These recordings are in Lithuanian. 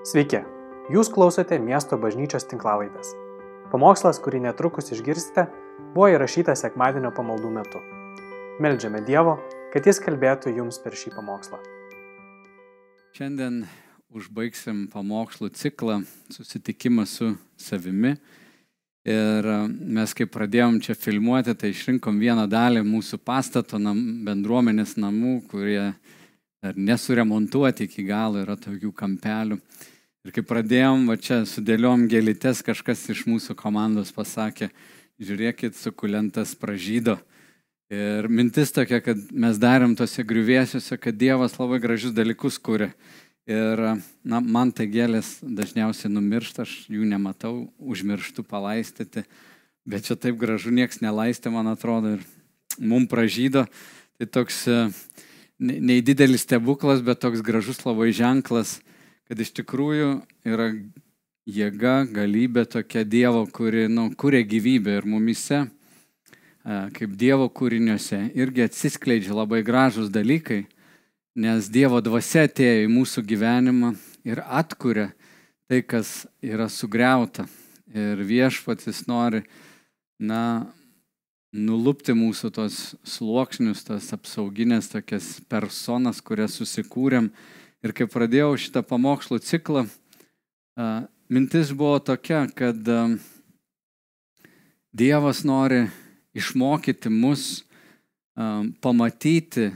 Sveiki, jūs klausote miesto bažnyčios tinklavaitės. Pamokslas, kurį netrukus išgirsite, buvo įrašytas sekmadienio pamaldų metu. Meldžiame Dievo, kad Jis kalbėtų jums per šį pamokslą. Šiandien užbaigsim pamokslų ciklą susitikimą su savimi. Ir e, mes kai pradėjom čia filmuoti, tai išrinkom vieną dalį mūsų pastato nam, bendruomenės namų, kurie dar nesuremontuoti iki galo, yra tokių kampelių. Ir kai pradėjom, va čia sudėliom gėlytes, kažkas iš mūsų komandos pasakė, žiūrėkit, sukulentas pražydo. Ir mintis tokia, kad mes darėm tose griuvėsiuose, kad Dievas labai gražius dalykus kūrė. Ir na, man tai gėlės dažniausiai numiršta, aš jų nematau, užmirštų palaistyti, bet čia taip gražu nieks nelaistė, man atrodo, ir mum pražydo. Tai toks nei didelis stebuklas, bet toks gražus labai ženklas, kad iš tikrųjų yra jėga, galybė tokia Dievo, kuri nu, kuria gyvybę ir mumise, kaip Dievo kūriniuose, irgi atsiskleidžia labai gražus dalykai, nes Dievo dvasia atėjo į mūsų gyvenimą ir atkuria tai, kas yra sugriauta. Ir viešpatis nori, na, nulupti mūsų tos sluoksnius, tas apsauginės tokias personas, kurias susikūrėm. Ir kai pradėjau šitą pamokslų ciklą, mintis buvo tokia, kad Dievas nori išmokyti mus pamatyti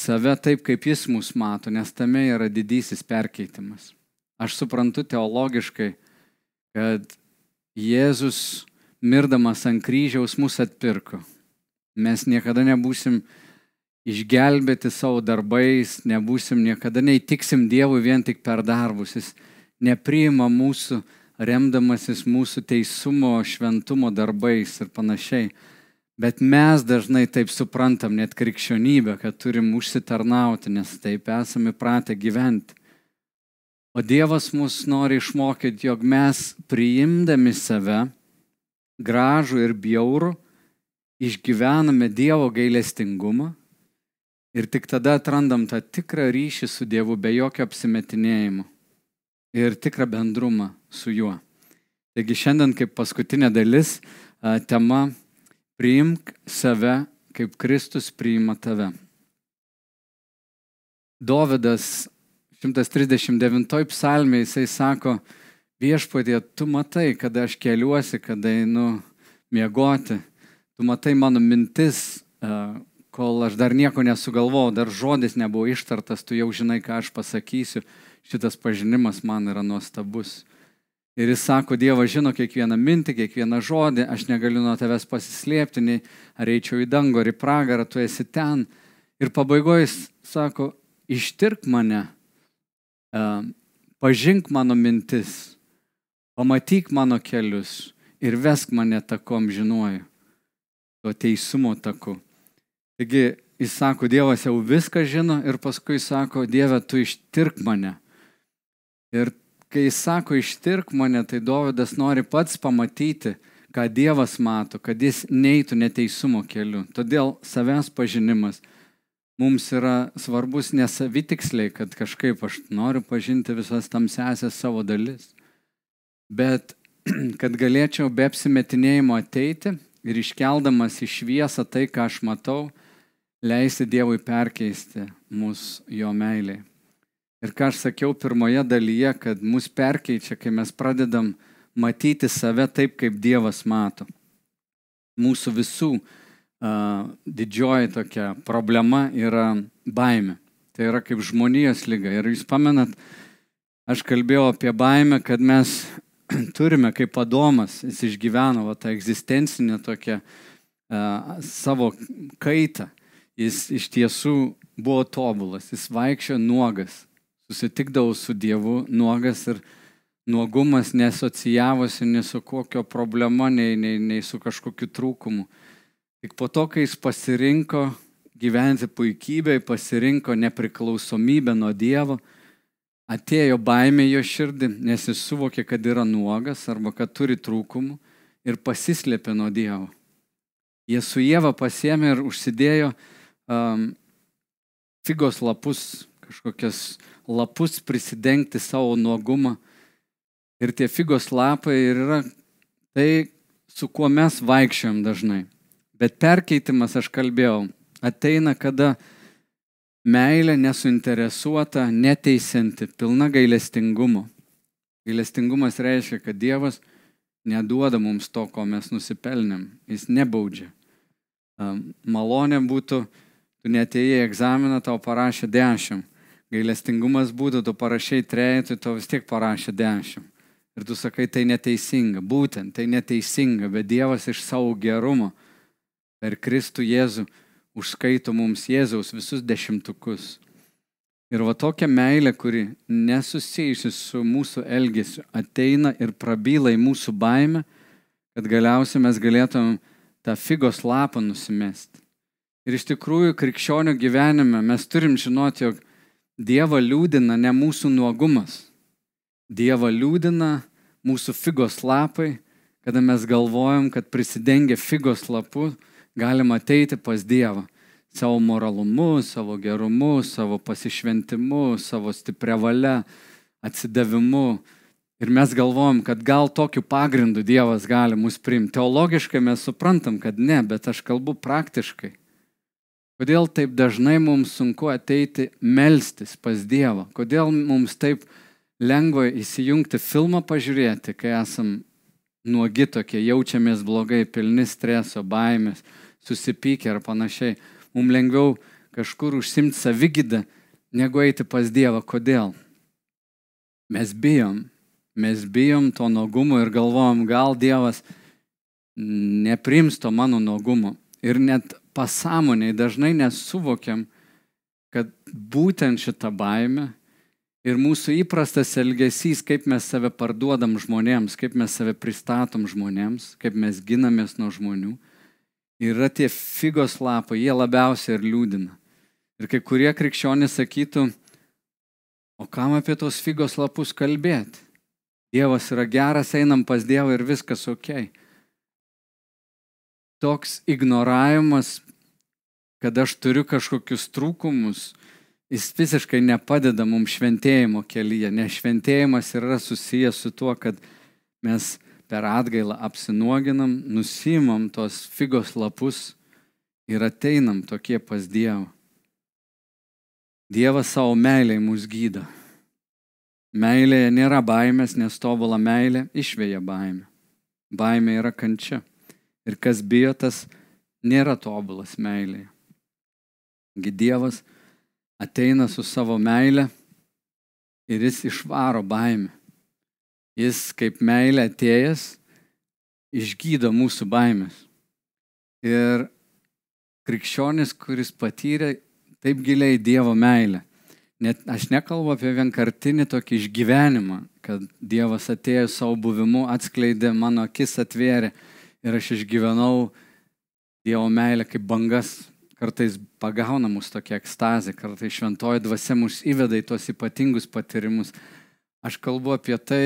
save taip, kaip Jis mus mato, nes tame yra didysis perkeitimas. Aš suprantu teologiškai, kad Jėzus mirdamas ant kryžiaus mus atpirko. Mes niekada nebūsim išgelbėti savo darbais, nebūsim niekada neįtiksim Dievui vien tik per darbus. Jis nepriima mūsų remdamasis mūsų teisumo, šventumo darbais ir panašiai. Bet mes dažnai taip suprantam net krikščionybę, kad turim užsitarnauti, nes taip esame pratę gyventi. O Dievas mus nori išmokyti, jog mes priimdami save, gražų ir bjaurų, išgyvename Dievo gailestingumą ir tik tada atrandam tą tikrą ryšį su Dievu be jokio apsimetinėjimo ir tikrą bendrumą su juo. Taigi šiandien kaip paskutinė dalis tema priimk save, kaip Kristus priima tave. Dovydas 139 psalmė jisai sako, viešpatie, tu matai, kada aš keliuosi, kada einu miegoti, tu matai mano mintis, kol aš dar nieko nesugalvojau, dar žodis nebuvo ištartas, tu jau žinai, ką aš pasakysiu, šitas pažinimas man yra nuostabus. Ir jis sako, Dievas žino kiekvieną mintį, kiekvieną žodį, aš negaliu nuo tavęs pasislėpti, nei ar eičiau į dangų ar į pragarą, tu esi ten. Ir pabaigoje jis sako, ištirk mane, pažink mano mintis, pamatyk mano kelius ir vesk mane takom žinuoju, tuo teisumo taku. Taigi jis sako, Dievas jau viską žino ir paskui sako, Dieve, tu ištirk mane. Ir kai jis sako, ištirk mane, tai Dovydas nori pats pamatyti, ką Dievas mato, kad jis neitų neteisumo keliu. Todėl savęs pažinimas mums yra svarbus nesavitiksliai, kad kažkaip aš noriu pažinti visas tamsesias savo dalis bet kad galėčiau be apsimetinėjimo ateiti ir iškeldamas į šviesą tai, ką aš matau, leisti Dievui perkeisti mus jo meiliai. Ir ką aš sakiau pirmoje dalyje, kad mus perkeičia, kai mes pradedam matyti save taip, kaip Dievas mato. Mūsų visų uh, didžioji tokia problema yra baime. Tai yra kaip žmonijos lyga. Ir jūs pamenat, aš kalbėjau apie baimę, kad mes turime kaip Adomas, jis išgyveno va, tą egzistencinę tokią uh, savo kaitą. Jis iš tiesų buvo tobulas, jis vaikščio nuogas, susitikdavo su Dievu nuogas ir nuogumas nesocijavosi nei su kokio problema, nei, nei, nei su kažkokiu trūkumu. Tik po to, kai jis pasirinko gyventi puikybėje, pasirinko nepriklausomybę nuo Dievo, atėjo baimė jo širdį, nes jis suvokė, kad yra nuogas arba kad turi trūkumų ir pasislėpė nuo Dievo. Jie su Jėva pasėmė ir užsidėjo um, figos lapus, kažkokias lapus prisidengti savo nuogumą. Ir tie figos lapai yra tai, su kuo mes vaikščiojam dažnai. Bet perkeitimas, aš kalbėjau, ateina, kada meilė nesuinteresuota, neteisinti, pilna gailestingumo. Gailestingumas reiškia, kad Dievas neduoda mums to, ko mes nusipelnėm. Jis nebaudžia. Malonė būtų, tu netėjai egzaminą, tau parašė dešimt. Gailestingumas būtų, tu parašai trejetui, tau vis tiek parašė dešimt. Ir tu sakai, tai neteisinga. Būtent tai neteisinga, bet Dievas iš savo gerumo per Kristų Jėzų užskaito mums Jėzaus visus dešimtukus. Ir va tokia meilė, kuri nesusijusi su mūsų elgesiu, ateina ir prabyla į mūsų baimę, kad galiausiai mes galėtumėm tą figos lapą nusimesti. Ir iš tikrųjų, krikščionių gyvenime mes turim žinoti, jog Dievą liūdina ne mūsų nuogumas. Dievą liūdina mūsų figos lapai, kada mes galvojam, kad prisidengę figos lapu galima ateiti pas Dievą savo moralumu, savo gerumu, savo pasišventimu, savo stipria valia, atsidavimu. Ir mes galvojam, kad gal tokiu pagrindu Dievas gali mus priimti. Teologiškai mes suprantam, kad ne, bet aš kalbu praktiškai. Kodėl taip dažnai mums sunku ateiti melstis pas Dievą? Kodėl mums taip lengva įsijungti filmą pažiūrėti, kai esam nuogi tokie, jaučiamės blogai, pilni streso, baimės, susipykę ar panašiai mums lengviau kažkur užsimti savigydą, negu eiti pas Dievą. Kodėl? Mes bijom, mes bijom to nuogumo ir galvojam, gal Dievas neprims to mano nuogumo. Ir net pasąmoniai dažnai nesuvokiam, kad būtent šita baime ir mūsų įprastas elgesys, kaip mes save parduodam žmonėms, kaip mes save pristatom žmonėms, kaip mes ginamės nuo žmonių, yra tie figos lapai, jie labiausiai ir liūdina. Ir kai kurie krikščionys sakytų, o kam apie tos figos lapus kalbėti? Dievas yra geras, einam pas Dievą ir viskas ok. Toks ignoravimas, kad aš turiu kažkokius trūkumus, jis visiškai nepadeda mums šventėjimo kelyje, nes šventėjimas yra susijęs su tuo, kad mes per atgailą apsinuoginam, nusimam tos figos lapus ir ateinam tokie pas Dievą. Dievas savo meiliai mus gydo. Meilėje nėra baimės, nes tobulą meilę išvėja baimė. Baimė yra kančia. Ir kas bijo, tas nėra tobulas meilėje. Gi Dievas ateina su savo meile ir jis išvaro baimę. Jis kaip meilė atėjęs išgydo mūsų baimės. Ir krikščionis, kuris patyrė taip giliai Dievo meilę. Net aš nekalbu apie vienkartinį tokį išgyvenimą, kad Dievas atėjo savo buvimu, atskleidė, mano akis atvėrė ir aš išgyvenau Dievo meilę kaip bangas. Kartais pagauna mus tokia ekstazė, kartais šventoji dvasia mus įveda į tos ypatingus patyrimus. Aš kalbu apie tai,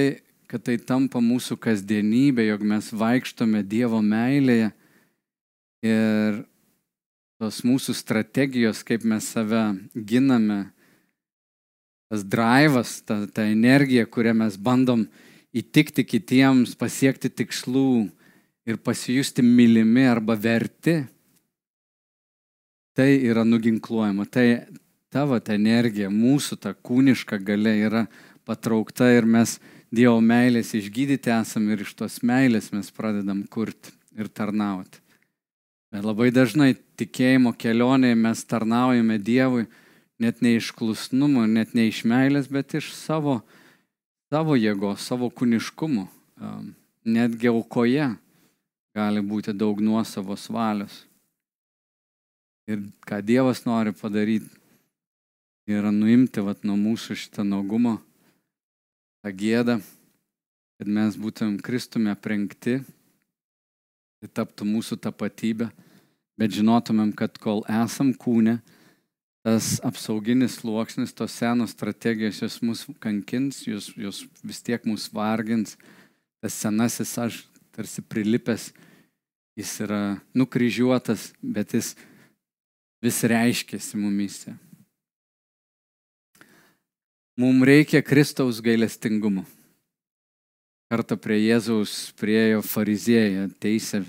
kad tai tampa mūsų kasdienybė, jog mes vaikštome Dievo meilėje ir tos mūsų strategijos, kaip mes save giname, tas drivas, ta, ta energija, kurią mes bandom įtikti kitiems, pasiekti tikslų ir pasijusti mylimi arba verti, tai yra nuginkluojama. Tai tavo ta energija, mūsų ta kūniška gale yra patraukta ir mes Dievo meilės išgydyti esam ir iš tos meilės mes pradedam kurti ir tarnauti. Bet labai dažnai tikėjimo kelionėje mes tarnaujame Dievui net ne iš klusnumo, net ne iš meilės, bet iš savo, savo jėgos, savo kūniškumo. Netgi aukoje gali būti daug nuosavos valios. Ir ką Dievas nori padaryti, yra nuimti vat, nuo mūsų šitą naugumą tą gėdą, kad mes būtum Kristume aprengti, tai taptų mūsų tapatybė, bet žinotumėm, kad kol esam kūne, tas apsauginis sluoksnis, tos senos strategijos, jos mus kankins, jos, jos vis tiek mus vargins, tas senasis aš tarsi prilipęs, jis yra nukryžiuotas, bet jis vis reiškėsi mumise. Mums reikia Kristaus gailestingumo. Kartą prie Jėzaus priejo fariziejai, teisė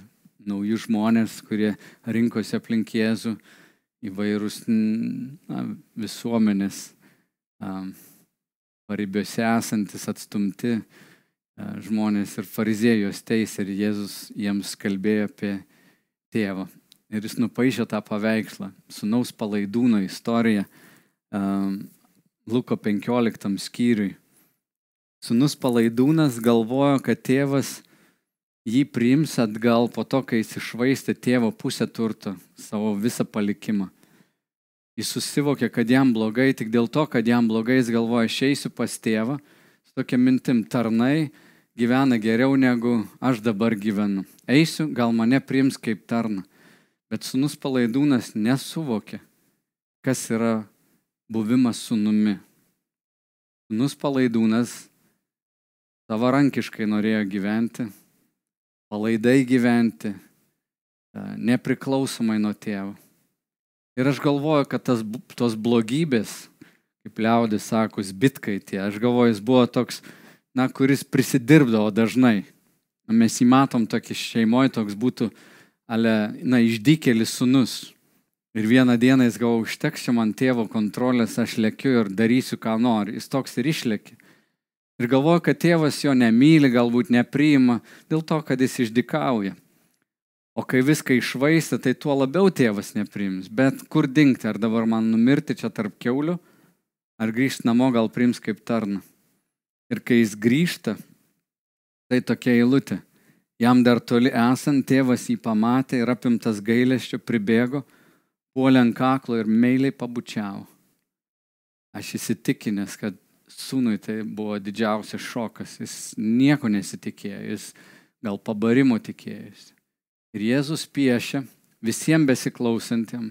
naujus žmonės, kurie rinkosi aplink Jėzų, įvairūs na, visuomenės paribiuose esantis atstumti žmonės ir fariziejos teisė ir Jėzus jiems kalbėjo apie tėvą. Ir jis nupaišė tą paveikslą, sunaus palaidūno istoriją Luko 15 skyriui. Sunus palaidūnas galvojo, kad tėvas jį priims atgal po to, kai jis išvaistė tėvo pusę turto, savo visą palikimą. Jis susivokė, kad jam blogai, tik dėl to, kad jam blogai jis galvoja, aš eisiu pas tėvą, su tokia mintim tarnai gyvena geriau negu aš dabar gyvenu. Eisiu, gal mane priims kaip tarna. Bet sunus palaidūnas nesuvokė, kas yra buvimas sunumi. Sunus palaidūnas savarankiškai norėjo gyventi, palaidai gyventi, e, nepriklausomai nuo tėvo. Ir aš galvoju, kad tas, tos blogybės, kaip liaudis sako, bitkai tie, aš galvoju, jis buvo toks, na, kuris prisidirbdavo dažnai. Mes jį matom tokį šeimoje, toks būtų, ale, na, išdykėlis sunus. Ir vieną dieną jis galvo, užteks čia man tėvo kontrolės, aš lėkiu ir darysiu, ką noriu. Jis toks ir išlėkė. Ir galvoja, kad tėvas jo nemyli, galbūt nepriima, dėl to, kad jis išdikauja. O kai viską išvaistė, tai tuo labiau tėvas nepriims. Bet kur dingti, ar dabar man numirti čia tarp keulių, ar grįžti namo gal priims kaip tarna. Ir kai jis grįžta, tai tokia eilutė. Jam dar toli esant, tėvas jį pamatė ir apimtas gailesčio pribėgo, puolė ant kaklo ir meiliai pabučiavo. Aš įsitikinęs, kad sūnui tai buvo didžiausias šokas. Jis nieko nesitikėjo, jis gal pabarimo tikėjosi. Ir Jėzus piešia visiems besiklausantiem,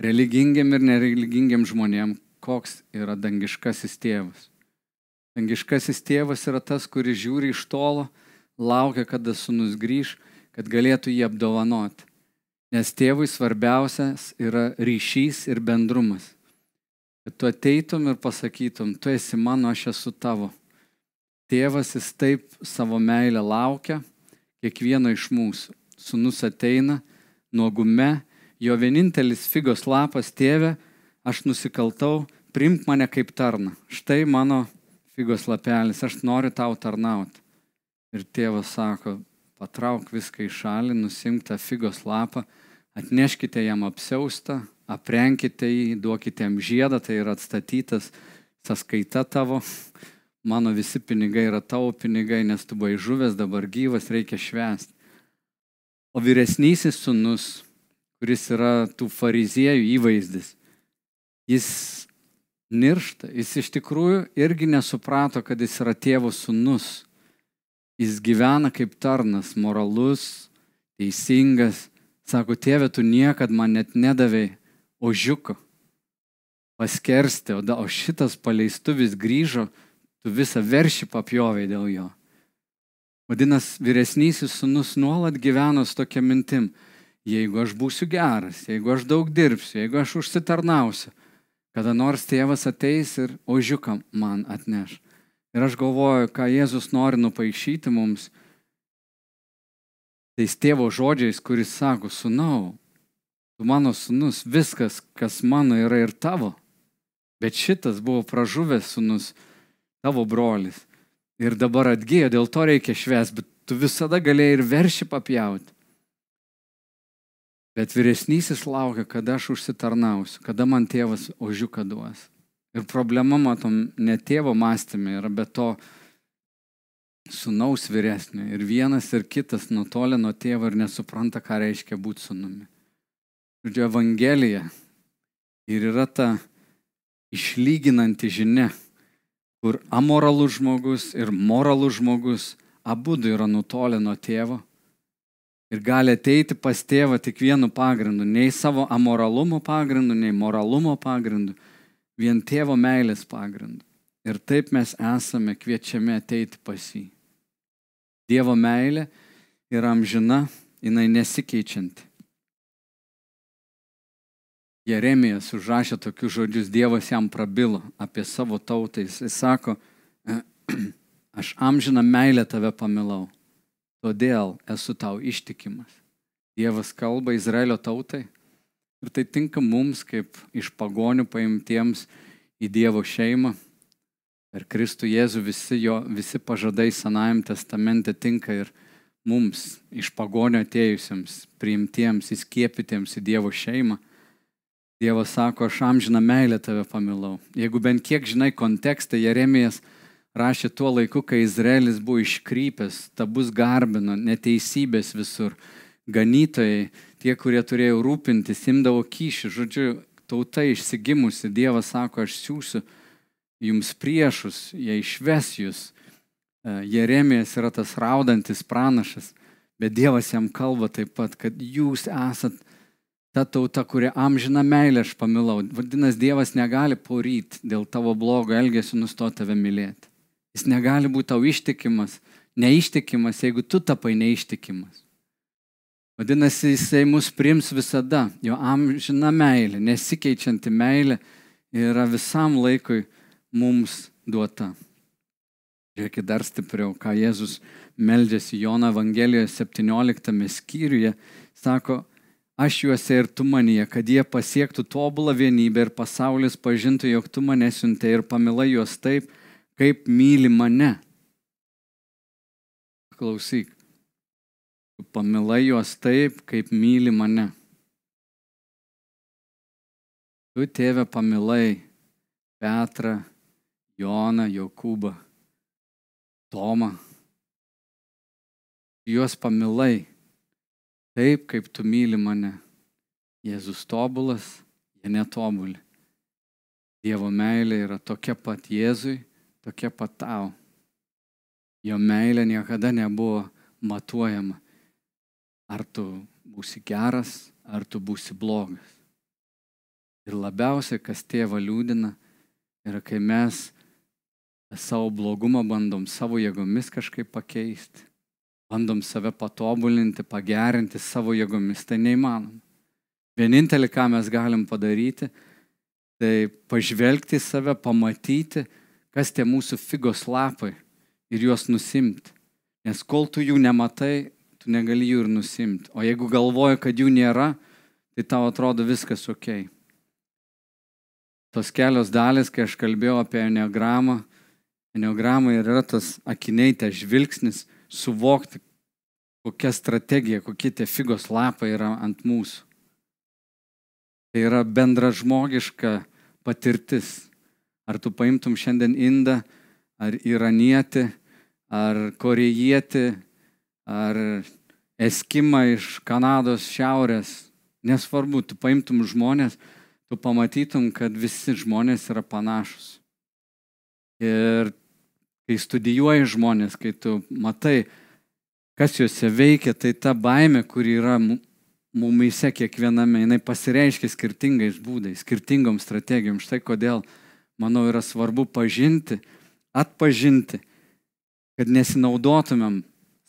religingiam ir nereligingiam žmonėm, koks yra dangiškasis tėvas. Dangiškasis tėvas yra tas, kuris žiūri iš tolo, laukia, kada sunus grįž, kad galėtų jį apdovanoti. Nes tėvui svarbiausias yra ryšys ir bendrumas. Kad tu ateitum ir pasakytum, tu esi mano, aš esu tavo. Tėvas jis taip savo meilę laukia kiekvieno iš mūsų. Sūnus ateina nuogume, jo vienintelis figos lapas, tėve, aš nusikaltau, primk mane kaip tarna. Štai mano figos lapelis, aš noriu tau tarnauti. Ir tėvas sako, patrauk viską į šalį, nusimk tą figos lapą, atneškite jam apsiaustą, aprenkite jį, duokite jam žiedą, tai yra atstatytas sąskaita tavo, mano visi pinigai yra tavo pinigai, nes tu buvai žuvęs, dabar gyvas, reikia švęsti. O vyresnysis sunus, kuris yra tų fariziejų įvaizdis, jis niršta, jis iš tikrųjų irgi nesuprato, kad jis yra tėvo sunus. Jis gyvena kaip tarnas, moralus, teisingas. Sako, tėve, tu niekad man net nedavėjai ožiuko paskersti, o, da, o šitas paleistuvis grįžo, tu visą veršį papjovai dėl jo. Vadinasi, vyresnysis sunus nuolat gyveno su tokia mintim, jeigu aš būsiu geras, jeigu aš daug dirbsiu, jeigu aš užsitarnausiu, kada nors tėvas ateis ir ožiuką man atneš. Ir aš galvoju, ką Jėzus nori nupaišyti mums, tais tėvo žodžiais, kuris sako, sunau, tu mano sunus, viskas, kas mano yra ir tavo. Bet šitas buvo pražuvęs sunus, tavo brolis. Ir dabar atgyja, dėl to reikia šves, bet tu visada galėjai ir veršį papjauti. Bet vyresnysis laukia, kada aš užsitarnausiu, kada man tėvas ožiuką duos. Ir problema, matom, ne tėvo mąstymė yra, bet to sunaus vyresnio. Ir vienas ir kitas nutolė nuo tėvo ir nesupranta, ką reiškia būti sunumi. Žodžiu, Evangelija ir yra ta išlyginanti žinia, kur amoralus žmogus ir moralus žmogus abu yra nutolę nuo tėvo ir gali ateiti pas tėvą tik vienu pagrindu, nei savo amoralumo pagrindu, nei moralumo pagrindu, vien tėvo meilės pagrindu. Ir taip mes esame kviečiami ateiti pas jį. Dievo meilė yra amžina, jinai nesikeičianti. Jeremijas užrašė tokius žodžius, Dievas jam prabilo apie savo tautą. Jis sako, aš amžiną meilę tave pamilau, todėl esu tau ištikimas. Dievas kalba Izraelio tautai ir tai tinka mums kaip iš pagonių paimtiems į Dievo šeimą. Per Kristų Jėzų visi, jo, visi pažadai Senajam testamente tinka ir mums, iš pagonio atėjusiems, priimtiems, įskiepytiems į Dievo šeimą. Dievas sako, aš amžiną meilę tave pamilau. Jeigu bent kiek žinai kontekstą, Jeremijas rašė tuo laiku, kai Izraelis buvo iškrypęs, tabus garbino, neteisybės visur. Ganytojai, tie, kurie turėjo rūpintis, imdavo kyšį, žodžiu, tauta išsigimusi, Dievas sako, aš siūsiu jums priešus, jie išves jūs. E, Jeremijas yra tas raudantis pranašas, bet Dievas jam kalba taip pat, kad jūs esat ta tauta, kuri amžina meilę aš pamilau. Vadinasi, Dievas negali poryt dėl tavo blogo elgesio nustoti tave mylėti. Jis negali būti tau ištikimas, neištikimas, jeigu tu tapai neištikimas. Vadinasi, jisai mus prims visada, jo amžina meilė, nesikeičianti meilė yra visam laikui mums duota. Žiūrėkit dar stipriau, ką Jėzus meldžiasi Jono Evangelijoje 17 skyriuje, sako, aš juose ir tu manyje, kad jie pasiektų tobulą vienybę ir pasaulis pažintų, jog tu mane siuntė ir pamilai juos taip, kaip myli mane. Klausyk, tu pamilai juos taip, kaip myli mane. Tu, tėve, pamilai Petrą, Joną, Jokūbą, Tomą. Juos pamilai taip, kaip tu myli mane. Jėzus tobulas, jie netobuli. Dievo meilė yra tokia pat Jėzui, tokia pat tau. Jo meilė niekada nebuvo matuojama. Ar tu būsi geras, ar tu būsi blogas. Ir labiausiai, kas tėvą liūdina, yra kai mes savo blogumą bandom savo jėgomis kažkaip pakeisti bandom save patobulinti, pagerinti savo jėgomis, tai neįmanoma. Vienintelį, ką mes galim padaryti, tai pažvelgti į save, pamatyti, kas tie mūsų figos lapai ir juos nusimti. Nes kol tu jų nematai, tu negali jų ir nusimti. O jeigu galvoji, kad jų nėra, tai tau atrodo viskas ok. Tos kelios dalis, kai aš kalbėjau apie enneagramą, enneagramą yra tas akiniai, tas žvilgsnis, suvokti, kokia strategija, kokie tie figos lapai yra ant mūsų. Tai yra bendra žmogiška patirtis. Ar tu paimtum šiandien indą, ar iranietį, ar korejietį, ar eskimą iš Kanados šiaurės, nesvarbu, tu paimtum žmonės, tu pamatytum, kad visi žmonės yra panašus. Ir kai studijuoji žmonės, kai tu matai, kas juose veikia, tai ta baime, kuri yra mumise kiekviename, jinai pasireiškia skirtingais būdais, skirtingom strategijom. Štai kodėl, manau, yra svarbu pažinti, atpažinti, kad nesinaudotumėm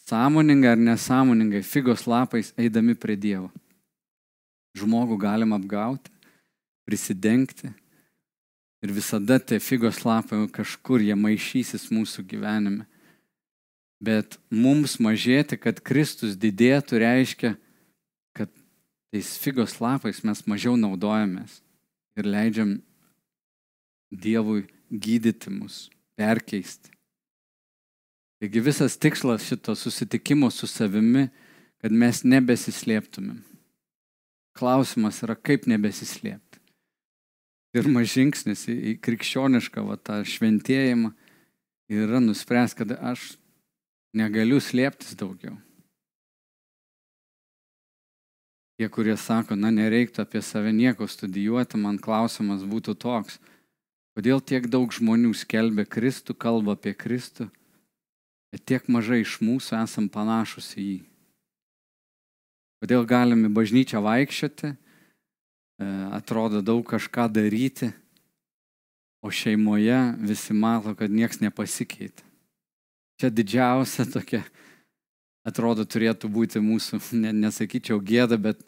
sąmoningai ar nesąmoningai figos lapais eidami prie Dievo. Žmogų galim apgauti, prisidengti, Ir visada tie figos lapai kažkur jie maišysis mūsų gyvenime. Bet mums mažėti, kad Kristus didėtų, reiškia, kad tais figos lapais mes mažiau naudojamės ir leidžiam Dievui gydyti mus, perkeisti. Taigi visas tikslas šito susitikimo su savimi, kad mes nebesislėptumėm. Klausimas yra, kaip nebesislėpti pirmas žingsnis į, krikščionišką va, tą šventėjimą yra nuspręs, kad aš negaliu slėptis daugiau. Tie, kurie sako, na nereiktų apie save nieko studijuoti, man klausimas būtų toks, kodėl tiek daug žmonių skelbia Kristų, kalba apie Kristų, bet tiek mažai iš mūsų esam panašus į jį. Kodėl galime bažnyčią vaikščioti, E, atrodo daug kažką daryti, o šeimoje visi mato, kad niekas nepasikeitė. Čia didžiausia tokia, atrodo, turėtų būti mūsų, ne, nesakyčiau, gėda, bet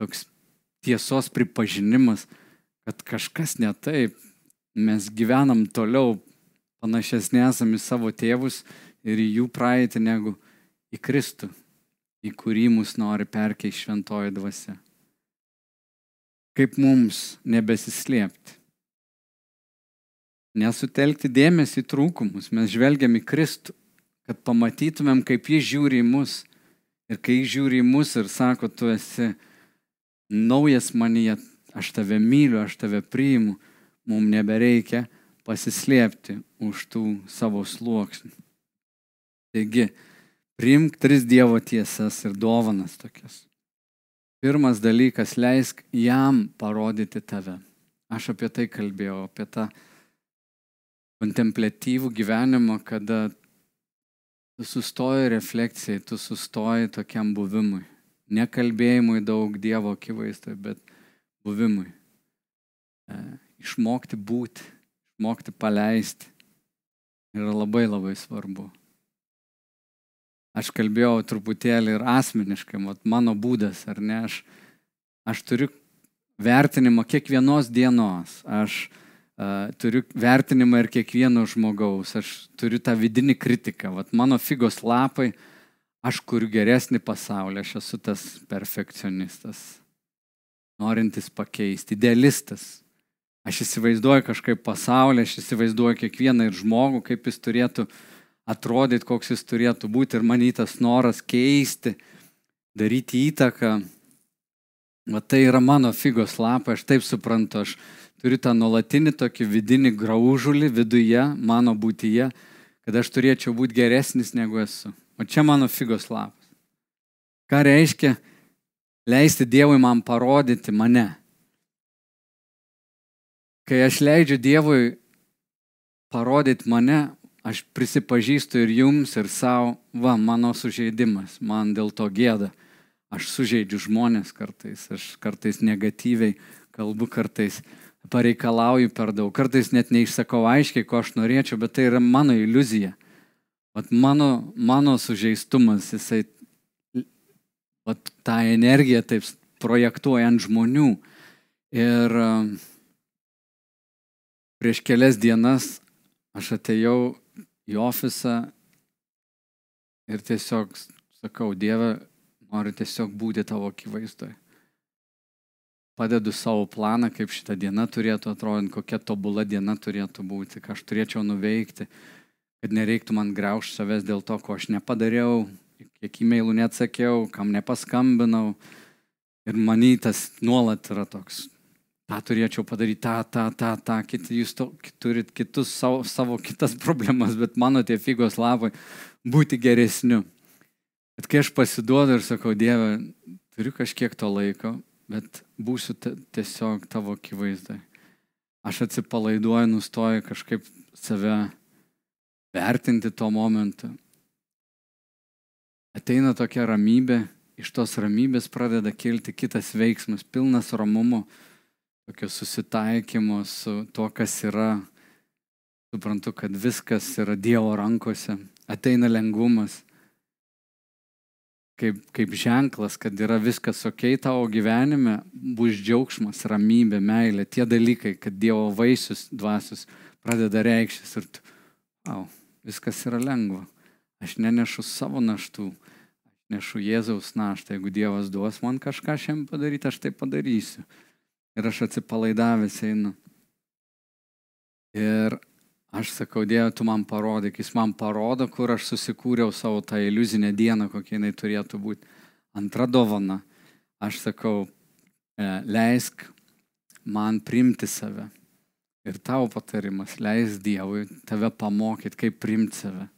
toks tiesos pripažinimas, kad kažkas ne taip, mes gyvenam toliau, panašesnė esame į savo tėvus ir į jų praeitį negu į Kristų, į kurį mus nori perkeisti šventoji dvasia. Kaip mums nebesislėpti? Nesutelkti dėmesį į trūkumus, mes žvelgiam į Kristų, kad pamatytumėm, kaip jis žiūri į mus. Ir kai jis žiūri į mus ir sako, tu esi naujas manyje, aš tave myliu, aš tave priimu, mums nebereikia pasislėpti už tų savo sluoksnių. Taigi, priimk tris Dievo tiesas ir dovanas tokias. Pirmas dalykas, leisk jam parodyti tave. Aš apie tai kalbėjau, apie tą kontemplatyvų gyvenimą, kada tu sustoji refleksijai, tu sustoji tokiam buvimui. Nekalbėjimui daug Dievo akivaizdoje, bet buvimui. E, išmokti būti, išmokti paleisti yra labai labai svarbu. Aš kalbėjau truputėlį ir asmeniškai, mat, mano būdas, ar ne, aš, aš turiu vertinimą kiekvienos dienos, aš uh, turiu vertinimą ir kiekvieno žmogaus, aš turiu tą vidinį kritiką, vat, mano figos lapai, aš kuriu geresnį pasaulį, aš esu tas perfekcionistas, norintis pakeisti, idealistas. Aš įsivaizduoju kažkaip pasaulį, aš įsivaizduoju kiekvieną ir žmogų, kaip jis turėtų atrodyti, koks jis turėtų būti ir manytas noras keisti, daryti įtaką. O tai yra mano figos lapai, aš taip suprantu, aš turiu tą nuolatinį tokį vidinį graužulį viduje, mano būtyje, kad aš turėčiau būti geresnis negu esu. O čia mano figos lapas. Ką reiškia leisti Dievui man parodyti mane? Kai aš leidžiu Dievui parodyti mane, aš prisipažįstu ir jums, ir savo, va, mano sužeidimas, man dėl to gėda. Aš sužeidžiu žmonės kartais, aš kartais negatyviai kalbu, kartais pareikalauju per daug, kartais net neišsakau aiškiai, ko aš norėčiau, bet tai yra mano iliuzija. Vat mano, mano sužeistumas, jisai vat, tą energiją taip projektuoja ant žmonių. Ir uh, Prieš kelias dienas aš atėjau į ofisą ir tiesiog sakau, Dieve, noriu tiesiog būti tavo akivaizdoje. Padedu savo planą, kaip šitą dieną turėtų atrodyti, kokia tobula diena turėtų būti, ką aš turėčiau nuveikti, kad nereiktų man graužti savęs dėl to, ko aš nepadariau, kiek e-mailų neatsakiau, kam nepaskambinau. Ir manytas nuolat yra toks, tą turėčiau padaryti, tą, tą, tą, tą, kiti, jūs to, turit kitus savo, savo kitas problemas, bet mano tie figos lapai būti geresniu. Bet kai aš pasiduodu ir sakau, Dieve, turiu kažkiek to laiko, bet būsiu tiesiog tavo akivaizdai. Aš atsipalaiduoju, nustoju kažkaip save vertinti tuo momentu. Ateina tokia ramybė, iš tos ramybės pradeda kilti kitas veiksmas, pilnas ramumo tokio susitaikymo su tuo, kas yra. Suprantu, kad viskas yra Dievo rankose, ateina lengvumas. Kaip, kaip ženklas, kad yra viskas ok tavo gyvenime, bus džiaugsmas, ramybė, meilė, tie dalykai, kad Dievo vaisius dvasius pradeda reikštis ir tu, au, viskas yra lengva. Aš nenešu savo naštų, aš nešu Jėzaus naštą. Jeigu Dievas duos man kažką šiandien padaryti, aš tai padarysiu. Ir aš atsipalaidavęs einu. Ir aš sakau, Dieve, tu man parodyk, jis man parodo, kur aš susikūriau savo tą iliuzinę dieną, kokia jinai turėtų būti. Antra dovana, aš sakau, e, leisk man primti save. Ir tavo patarimas, leis Dievui tave pamokyti, kaip primti save.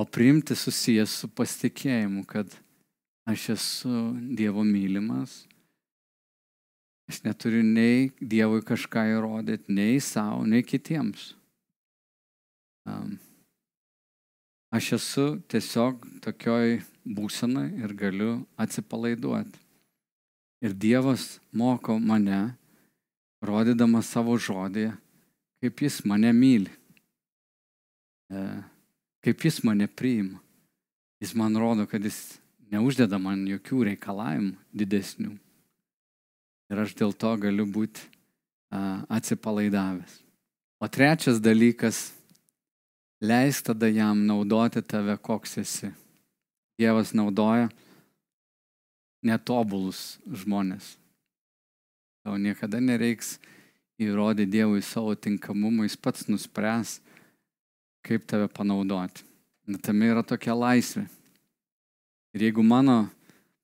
O primti susijęs su pasitikėjimu, kad aš esu Dievo mylimas, Aš neturiu nei Dievui kažką įrodyti, nei savo, nei kitiems. Um, aš esu tiesiog tokioj būsenai ir galiu atsipalaiduoti. Ir Dievas moko mane, rodydamas savo žodį, kaip Jis mane myli, e, kaip Jis mane priima. Jis man rodo, kad Jis neuždeda man jokių reikalavimų didesnių Ir aš dėl to galiu būti atsipalaidavęs. O trečias dalykas - leis tada jam naudoti tave, koks esi. Dievas naudoja netobulus žmonės. Tau niekada nereiks įrodyti Dievui savo tinkamumą, jis pats nuspręs, kaip tave panaudoti. Tame yra tokia laisvė. Ir jeigu mano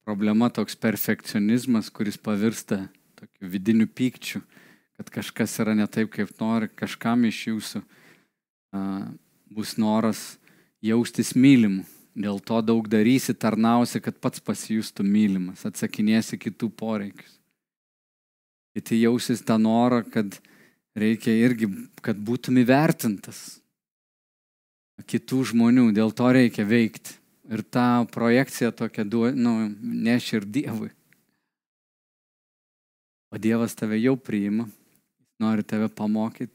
problema toks perfekcionizmas, kuris pavirsta tokiu vidiniu pykčiu, kad kažkas yra ne taip, kaip nori, kažkam iš jūsų a, bus noras jaustis mylimu. Dėl to daug darysi, tarnausi, kad pats pasijustų mylimas, atsakinėsi kitų poreikius. Kiti jausis tą norą, kad reikia irgi, kad būtum įvertintas kitų žmonių, dėl to reikia veikti. Ir tą projekciją tokią nu, neši ir Dievui. O Dievas tave jau priima, nori tave pamokyti,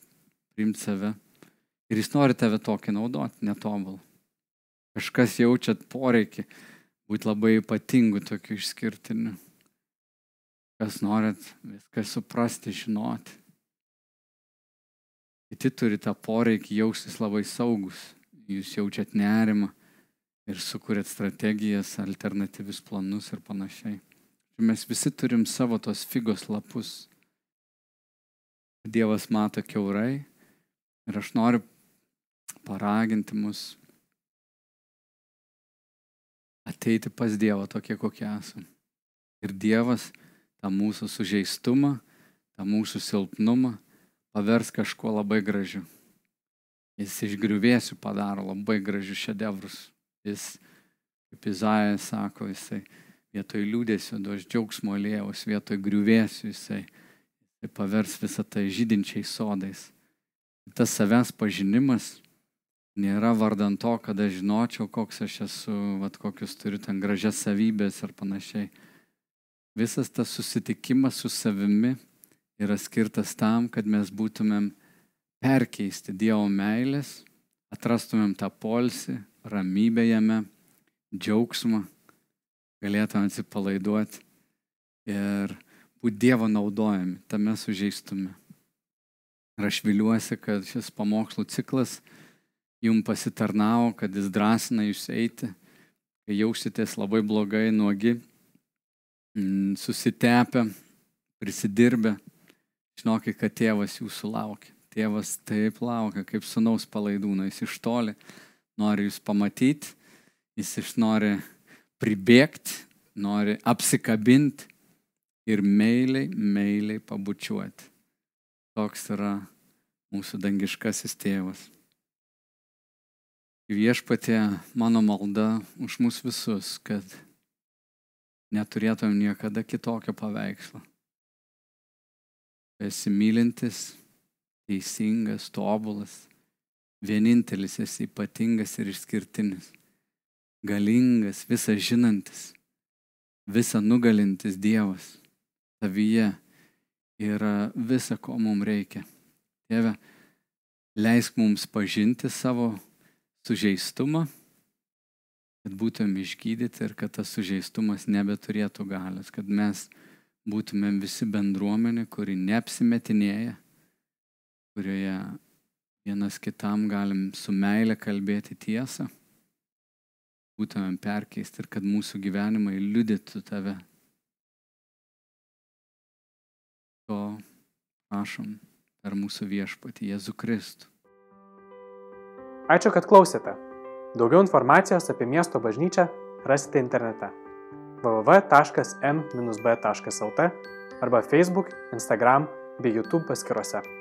priimti save. Ir jis nori tave tokį naudoti, netobulą. Kažkas jaučiat poreikį būti labai ypatingu, tokiu išskirtiniu. Kas norit viską suprasti, žinoti. Kiti turi tą poreikį jaustis labai saugus. Jūs jaučiat nerimą ir sukūrėt strategijas, alternatyvius planus ir panašiai. Mes visi turim savo tos figos lapus. Dievas mato keurai ir aš noriu paraginti mus ateiti pas Dievą tokie, kokie esame. Ir Dievas tą mūsų sužeistumą, tą mūsų silpnumą pavers kažkuo labai gražiu. Jis iš griuvėsių padaro labai gražius šedevrus. Jis, kaip Izaijas sako, jisai vietoj liūdėsio duos džiaugsmo lėjaus, vietoj griuvėsių jisai ir pavers visą tai žydinčiais sodais. Tas savęs pažinimas nėra vardant to, kad aš žinočiau, koks aš esu, vat, kokius turiu ten gražias savybės ir panašiai. Visas tas susitikimas su savimi yra skirtas tam, kad mes būtumėm perkeisti Dievo meilės, atrastumėm tą polsį, ramybę jame, džiaugsmą, galėtumėm atsipalaiduoti ir būti Dievo naudojami tame sužeistume. Ir aš viliuosi, kad šis pamokslų ciklas jums pasitarnavo, kad jis drąsina jūs eiti, kai jausitės labai blogai, nuogi, mm, susitepę, prisidirbę. Žinokit, kad tėvas jūsų laukia. Tėvas taip laukia, kaip sunaus palaidūno. Jis iš toli nori jūs pamatyti, jis iš nori pribėgti, nori apsikabinti ir meiliai, meiliai pabučiuoti. Toks yra mūsų dangiškasis tėvas. Viešpatė mano malda už mus visus, kad neturėtum niekada kitokio paveikslo. Esi mylintis, teisingas, tobulas, vienintelis esi ypatingas ir išskirtinis, galingas, visą žinantis, visą nugalintis Dievas savyje yra visa, ko mums reikia. Tėve, leisk mums pažinti savo sužeistumą, kad būtum išgydyti ir kad tas sužeistumas nebeturėtų galės, kad mes būtumėm visi bendruomenė, kuri neapsimetinėja, kurioje vienas kitam galim su meile kalbėti tiesą, būtumėm perkeisti ir kad mūsų gyvenimai liudytų tave To prašom per mūsų viešpatį Jėzų Kristų. Ačiū, kad klausėte. Daugiau informacijos apie miesto bažnyčią rasite internete www.m-b.lt arba Facebook, Instagram bei YouTube paskiruose.